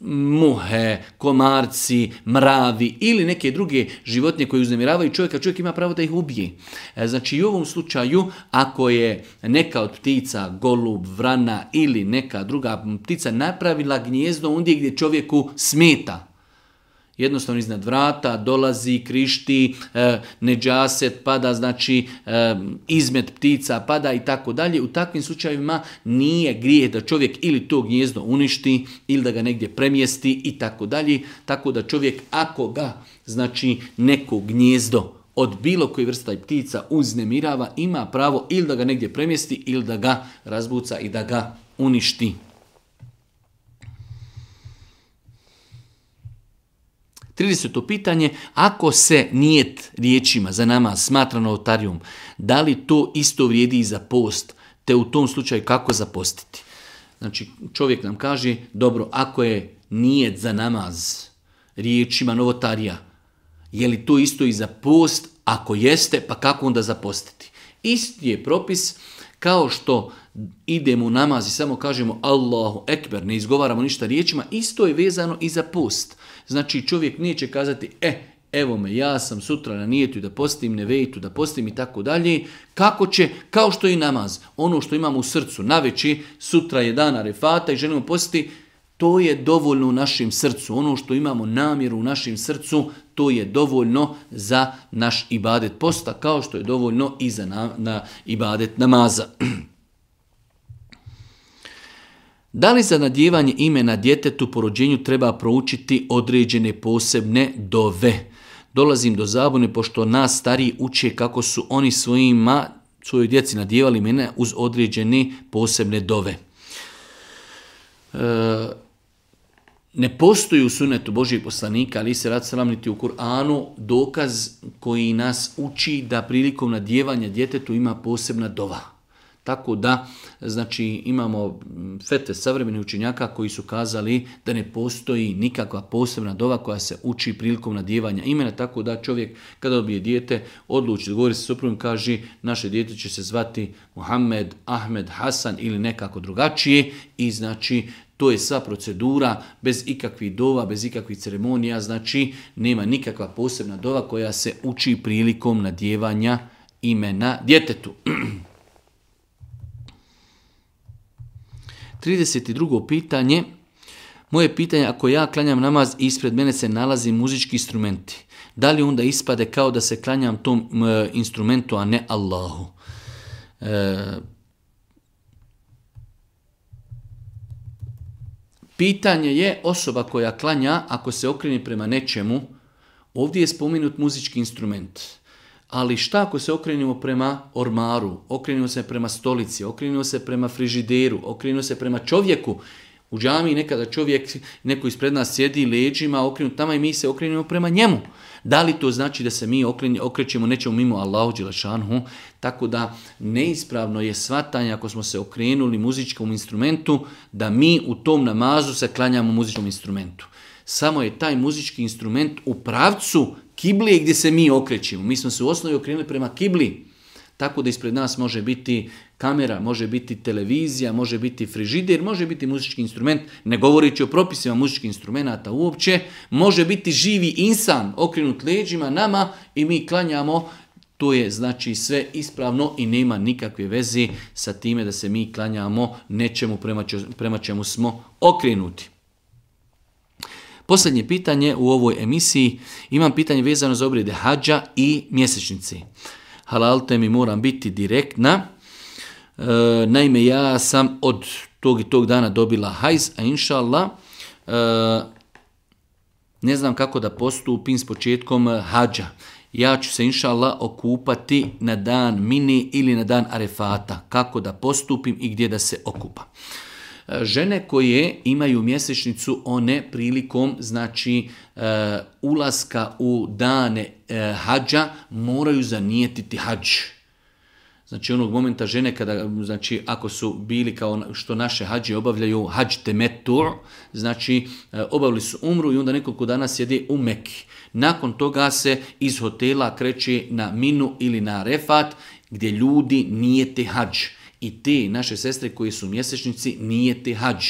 muhe, komarci, mravi ili neke druge životinje koje uznemiravaju čovjeka, čovjek ima pravo da ih ubije. E, znači i u ovom slučaju ako je neka od ptica, golub, vrana ili neka druga ptica napravila gnjezdo ondje gdje čovjeku smeta, jednostavno iznad vrata, dolazi, krišti, e, neđaset, pada, znači e, izmet ptica, pada i tako dalje. U takvim slučajevima nije grije da čovjek ili to gnjezdo uništi ili da ga negdje premjesti i tako dalje. Tako da čovjek ako ga znači neko gnjezdo od bilo koji vrsta ptica uznemirava, ima pravo ili da ga negdje premjesti ili da ga razbuca i da ga uništi. 30. pitanje, ako se nijet riječima za nama smatra novotarijom, da li to isto vrijedi i za post, te u tom slučaju kako zapostiti? Znači, čovjek nam kaže, dobro, ako je nijet za namaz riječima novotarija, je li to isto i za post? Ako jeste, pa kako onda zapostiti? Isti je propis kao što idemo u namaz i samo kažemo Allahu Ekber, ne izgovaramo ništa riječima, isto je vezano i za post. Znači čovjek neće kazati, e, evo me, ja sam sutra na nijetu da postim, ne nevejtu da postim i tako dalje. Kako će, kao što i namaz, ono što imamo u srcu, naveći, sutra je dana refata i želimo postiti, to je dovoljno u našem srcu. Ono što imamo namjeru u našem srcu, to je dovoljno za naš ibadet posta, kao što je dovoljno i za na, na ibadet namaza. Da li za nadjevanje imena djetetu po rođenju treba proučiti određene posebne dove? Dolazim do zabune pošto nas stariji uče kako su oni svojima, svojoj djeci nadjevali imena uz određene posebne dove. E, ne postoji u sunetu Božijeg poslanika, ali se rad sramniti u Kur'anu, dokaz koji nas uči da prilikom nadjevanja djetetu ima posebna dova. Tako da, znači, imamo mm, fete savremenih učenjaka koji su kazali da ne postoji nikakva posebna dova koja se uči prilikom nadjevanja imena, tako da čovjek kada dobije dijete odluči, govori sa suprugom, kaže naše dijete će se zvati Muhammed, Ahmed, Hasan ili nekako drugačije i znači to je sva procedura bez ikakvih dova, bez ikakvih ceremonija, znači nema nikakva posebna dova koja se uči prilikom nadjevanja imena djetetu. 32. pitanje. Moje pitanje, ako ja klanjam namaz i ispred mene se nalazi muzički instrumenti, da li onda ispade kao da se klanjam tom instrumentu, a ne Allahu? E, pitanje je osoba koja klanja, ako se okreni prema nečemu, ovdje je spomenut muzički instrument. Ali šta ako se okrenimo prema ormaru, okrenimo se prema stolici, okrenimo se prema frižideru, okrenimo se prema čovjeku. U džami nekada čovjek, neko ispred nas sjedi leđima, okrenut tamo i mi se okrenimo prema njemu. Da li to znači da se mi okrećemo nečemu mimo Allahu Đelešanhu? Tako da neispravno je svatanje ako smo se okrenuli muzičkom instrumentu, da mi u tom namazu se klanjamo muzičkom instrumentu. Samo je taj muzički instrument u pravcu Kibli gdje se mi okrećemo. Mi smo se u osnovi okrenuli prema kibli. Tako da ispred nas može biti kamera, može biti televizija, može biti frižider, može biti muzički instrument, ne govoreći o propisima muzičkih instrumenta uopće, može biti živi insan okrenut leđima nama i mi klanjamo, to je znači sve ispravno i nema nikakve veze sa time da se mi klanjamo nečemu prema, prema čemu smo okrenuti. Posljednje pitanje u ovoj emisiji. Imam pitanje vezano za obrede hađa i mjesečnici. Halal mi moram biti direktna. E, naime, ja sam od tog i tog dana dobila hajz, a inša Allah, e, ne znam kako da postupim s početkom hađa. Ja ću se inša Allah okupati na dan mini ili na dan arefata. Kako da postupim i gdje da se okupa žene koje imaju mjesečnicu one prilikom znači e, ulaska u dane e, hađa moraju zanijetiti hađ. Znači onog momenta žene kada, znači ako su bili kao što naše hađe obavljaju hađ temetur, znači e, obavili su umru i onda nekoliko dana sjedi u Meki. Nakon toga se iz hotela kreće na Minu ili na Refat gdje ljudi nijete hađe. I te naše sestre koji su mjesečnici nije te hađ.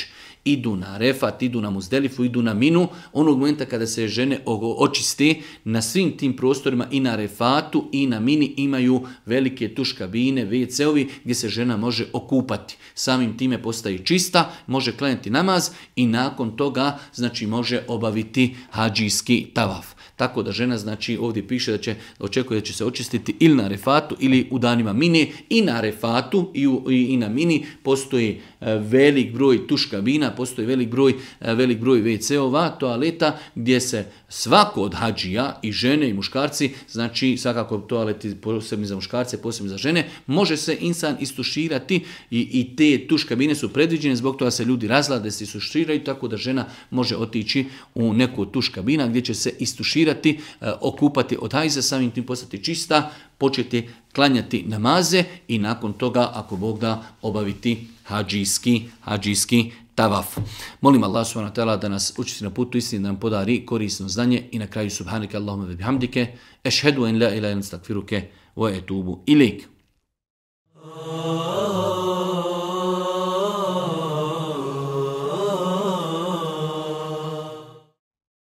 Idu na refat, idu na muzdelifu, idu na minu. Onog momenta kada se žene očiste, na svim tim prostorima i na refatu i na mini imaju velike tuškabine, WC-ovi gdje se žena može okupati. Samim time postaje čista, može klanjati namaz i nakon toga znači može obaviti hađijski tavaf. Tako da žena, znači ovdje piše da će, očekuje da će se očistiti ili na refatu ili u danima mini. I na refatu i, i, na mini postoji e, velik broj tuškabina, postoji velik broj, e, velik broj WC-ova, toaleta gdje se svako od hađija i žene i muškarci, znači svakako toaleti posebni za muškarce, posebni za žene, može se insan istuširati i, i te tuškabine su predviđene zbog toga se ljudi razlade, se istuširaju tako da žena može otići u neku tuškabina gdje će se istuširati abdestirati, e, okupati od hajza, samim tim postati čista, početi klanjati namaze i nakon toga, ako Bog da, obaviti hađijski, hađijski tavaf. Molim Allah subhanahu da nas učiti na putu istini, da nam podari korisno znanje i na kraju subhanike Allahumma vebi bihamdike, ešhedu en la ila instakfiruke, wa etubu ilik.